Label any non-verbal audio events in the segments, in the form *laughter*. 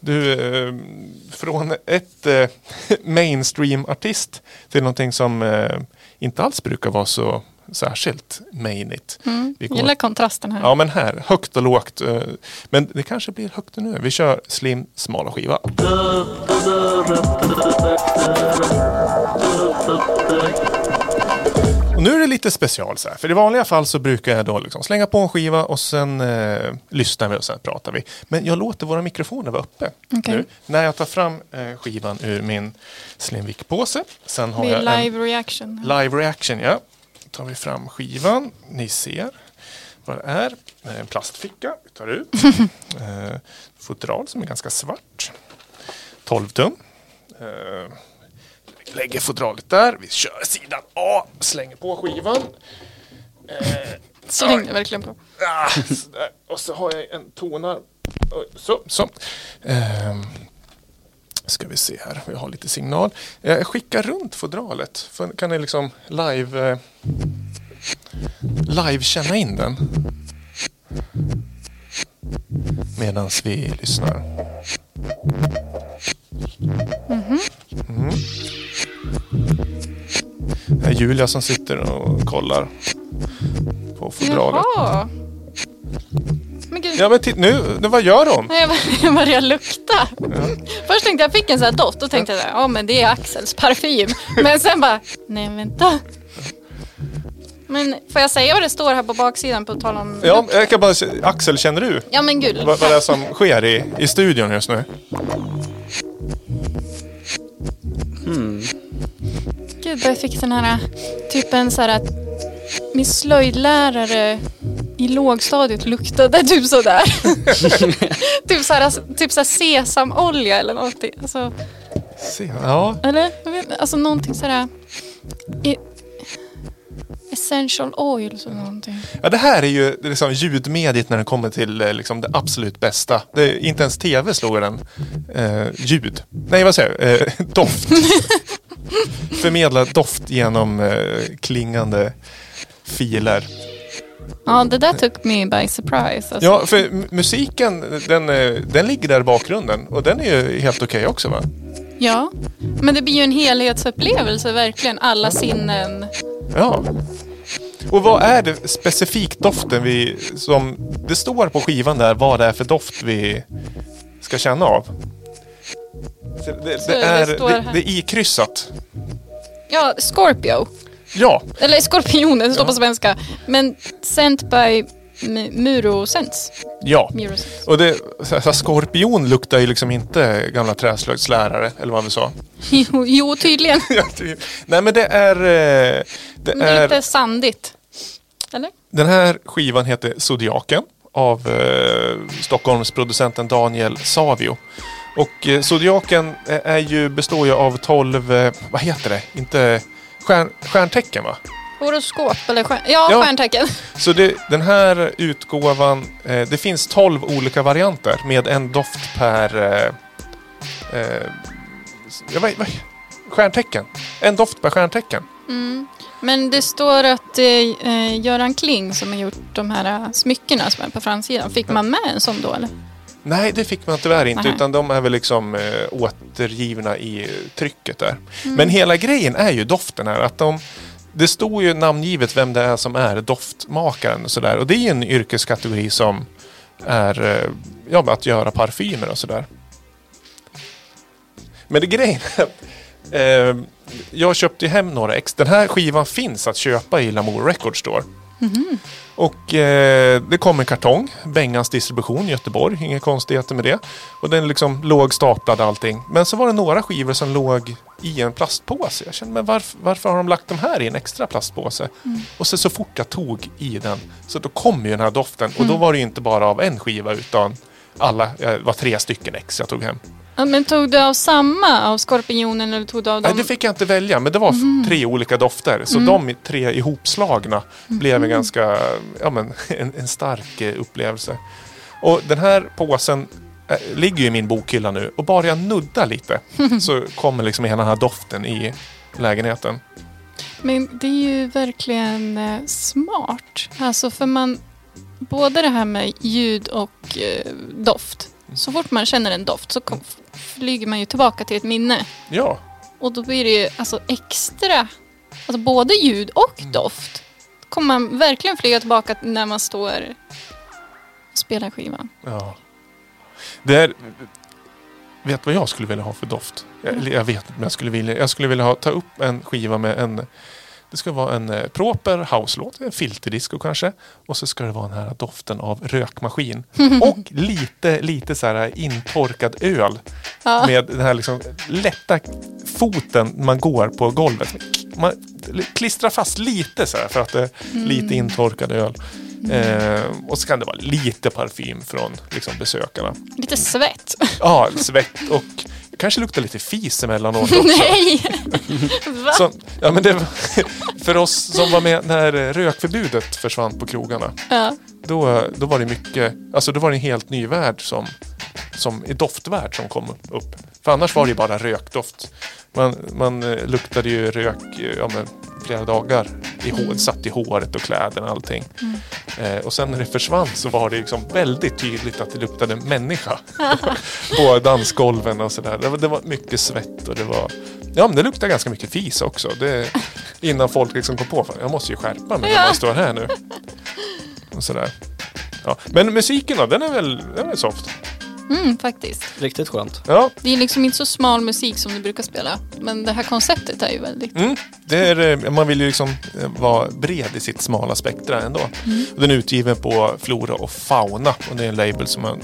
Du, eh, från ett eh, *laughs* mainstream-artist till någonting som eh, inte alls brukar vara så särskilt mainigt. Mm. Vi Gillar kontrasten här. Ja men här, högt och lågt. Men det kanske blir högt nu. Vi kör slim, smala skiva. Och nu är det lite special så här. För i vanliga fall så brukar jag då liksom slänga på en skiva och sen eh, lyssnar vi och sen pratar vi. Men jag låter våra mikrofoner vara uppe. Okej. Nu, när jag tar fram eh, skivan ur min Slimvik-påse. Sen har jag en live reaction. Live reaction, ja. Då tar vi fram skivan. Ni ser vad det är. Det är En plastficka vi tar ut. *laughs* eh, fodral som är ganska svart. 12 tum. Eh, lägger fodralet där. Vi kör sidan A. Slänger på skivan. Eh, Slängde verkligen på. Ah. Och så har jag en tonar. Så, så. Ehm, ska vi se här, jag har lite signal. Jag skickar runt fodralet. För kan ni liksom live, eh, live känna in den? Medan vi lyssnar. Julia som sitter och kollar på fodralet. Jaha. Men gud. Ja men titt, nu, nu, vad gör hon? Nej, Jag började lukta. Först tänkte jag fick en sån här doft. Då tänkte jag ja men det är Axels parfym. Men sen bara, nej vänta. Men får jag säga vad det står här på baksidan på tal om Ja, jag kan bara Axel, känner du Ja men gud. vad, vad det är som sker i, i studion just nu? Jag fick den här typ en så här att min slöjdlärare i lågstadiet luktade typ sådär. *laughs* typ så här, typ så här sesamolja eller någonting. Alltså, Se, ja, eller? Jag vet, inte, alltså någonting sådär. I, essential oil eller någonting. ja, det här är ju liksom ljudmediet när det kommer till eh, liksom, det absolut bästa. Det är, inte ens tv slår den. Eh, ljud. Nej, vad säger jag? Eh, doft. *laughs* Förmedla doft genom eh, klingande filer. Ja, det där took me by surprise. Alltså. Ja, för musiken den, eh, den ligger där i bakgrunden och den är ju helt okej också va? ja, men det blir ju en helhetsupplevelse verkligen. Alla sinnen. Ja. Och vad är det specifikt doften vi, som det står på skivan där, vad det är för doft vi ska känna av? Det, det, det är, det, det är ikryssat. Ja, Scorpio. Ja, Eller Skorpionen, det står på svenska. Men sent by M- Murosense. ja. Murosense. Och det, så här, skorpion luktar ju liksom inte gamla träslöjdslärare, eller vad vi sa. *laughs* Jo, jo, tydligen. *laughs* Nej men det är, eh, det Men det är är lite sandigt. Eller? Den här skivan heter Zodiaken av eh, Stockholmsproducenten Daniel Savio. Och eh, Zodiaken är, är ju, består ju av 12, eh, vad heter det, inte stjärn, stjärntecken va? Horoskop eller stjärn... Ja, Ja. stjärntecken. *laughs* Så det, den här utgåvan, eh, det finns 12 olika varianter med en doft per eh, eh, ja, vad, vad, stjärntecken. En doft per stjärntecken. Men det står att eh, Göran Kling som har gjort de här eh, smyckena som är på framsidan. Fick man med en sån då eller? Nej, det fick man tyvärr inte. Nähä. Utan de är väl liksom eh, återgivna i eh, trycket där. Men hela grejen är ju doften här. Att de, det står ju namngivet vem det är som är doftmakaren och sådär. Och det är ju en yrkeskategori som är eh, ja, att göra parfymer och sådär. Men det grejen är att eh, jag köpte hem några ex. Den här skivan finns att köpa i Lamour Records Store. Och eh, det kom en kartong, Bengans distribution i Göteborg, inga konstigheter med det. Och den liksom låg staplad allting. Men så var det några skivor som låg i en plastpåse. Jag kände, men varför, varför har de lagt de här i en extra plastpåse? Och så, så fort jag tog i den, så då kom ju den här doften. Och då var det inte bara av en skiva utan alla, eh, det var tre stycken ex jag tog hem. Ja, men tog du av samma av Skorpionen eller tog du av Nej, dem? det fick jag inte välja, men det var f- tre olika dofter. Så de tre ihopslagna blev en ganska, ja men, *laughs* en, en stark eh, upplevelse. Och den här påsen eh, ligger ju i min bokhylla nu och bara jag nuddar lite *laughs* så kommer liksom hela den här doften i lägenheten. Men det är ju verkligen eh, smart. Alltså för man... Både det här med ljud och doft. Så fort man känner en doft så kom, flyger man ju tillbaka till ett minne. Ja, Och då blir det ju alltså extra, alltså både ljud och Mm. doft. kommer man verkligen flyga tillbaka när man står och spelar skivan. ja. Det är, vet vad jag skulle vilja ha för doft? Jag, eller jag vet inte, men jag skulle vilja, jag skulle vilja ha, ta upp en skiva med en det ska vara en eh, proper house-låt, en filterdisco kanske. Och så ska det vara den här doften av rökmaskin. *laughs* Och lite, lite så här intorkad öl. Ja. Med den här liksom lätta foten man går på golvet. Man klistrar fast lite så här för att det är lite intorkad öl. Eh, och så kan det vara lite parfym från liksom, besökarna. Lite svett. Ja, svett och kanske luktar lite fis emellanåt *laughs* också. Nej! *laughs* Va? Så, ja, men det, *laughs* för oss som var med när rökförbudet försvann på krogarna. Ja. Då, då var det mycket, alltså då var det en helt ny värld som, som doftvärld som kom upp. För annars var det ju bara rökdoft. Man, man eh, luktade ju rök eh, ja, men, flera dagar. I hår, satt i håret och kläderna och allting. Eh, och sen när det försvann så var det liksom väldigt tydligt att det luktade människa. *laughs* på dansgolven och sådär. Det, det var mycket svett och det var... Ja men det luktade ganska mycket fis också. Det, innan folk liksom kom på att jag måste ju skärpa mig när Ja. man står här nu. Och sådär. Ja. Men musiken då, den är väl, den är soft? Mm, faktiskt. Riktigt skönt. Ja, Det är liksom inte så smal musik som du brukar spela. Men det här konceptet är ju väldigt... mm. det är, eh, man vill ju liksom eh, vara bred i sitt smala spektra ändå. Och Den är utgiven på Flora och Fauna och det är en label som, man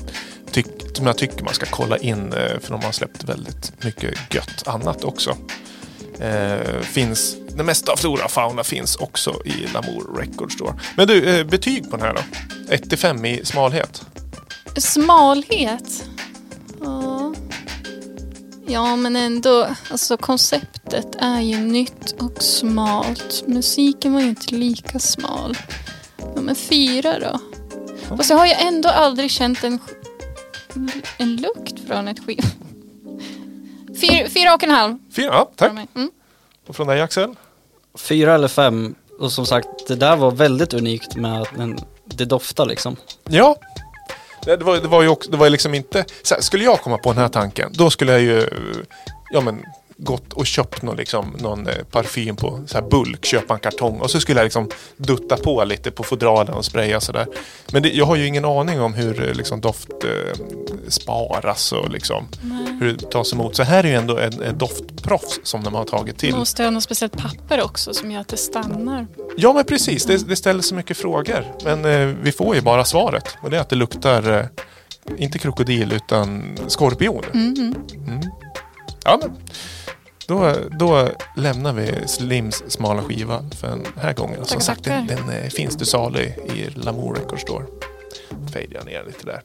tyck, som jag tycker man ska kolla in eh, för de har släppt väldigt mycket gött annat också. Eh, finns, det mesta av Flora och Fauna finns också i Lamour Records Store. Men du, eh, betyg på den här då? 1 till 5 i smalhet? Smalhet? Ja. Ja, men ändå. Alltså konceptet är ju nytt och smalt. Musiken var ju inte lika smal. Ja, men fyra då? Fast jag har ju ändå aldrig känt en, en lukt från ett skiv... Fyra, fyra och en halv. Fyra, ja, tack. Mm. Och från dig Axel? Fyra eller fem. Och som sagt, det där var väldigt unikt med att det doftar liksom. Ja. Det var, det var ju också, det var liksom inte... Så här, skulle jag komma på den här tanken, då skulle jag ju... Ja men gått och köpt någon, liksom, någon eh, parfym på så här bulk, köpa en kartong och så skulle jag liksom dutta på lite på fodralen och spraya sådär. Men det, jag har ju ingen aning om hur eh, liksom, doft eh, sparas och liksom, hur det tas emot. Så här är ju ändå en, en doftproffs som de har tagit till. Måste ha något speciellt papper också som gör att det stannar. Ja men precis, det, det ställer så mycket frågor. Men eh, vi får ju bara svaret. Och det är att det luktar, eh, inte krokodil utan skorpion. Mhm. Mm. Ja men, då, då lämnar vi Slims smala skiva för den här gången. Som sagt, den, den eh, finns till salu i Lamour Records Store. Fejdar ner lite där.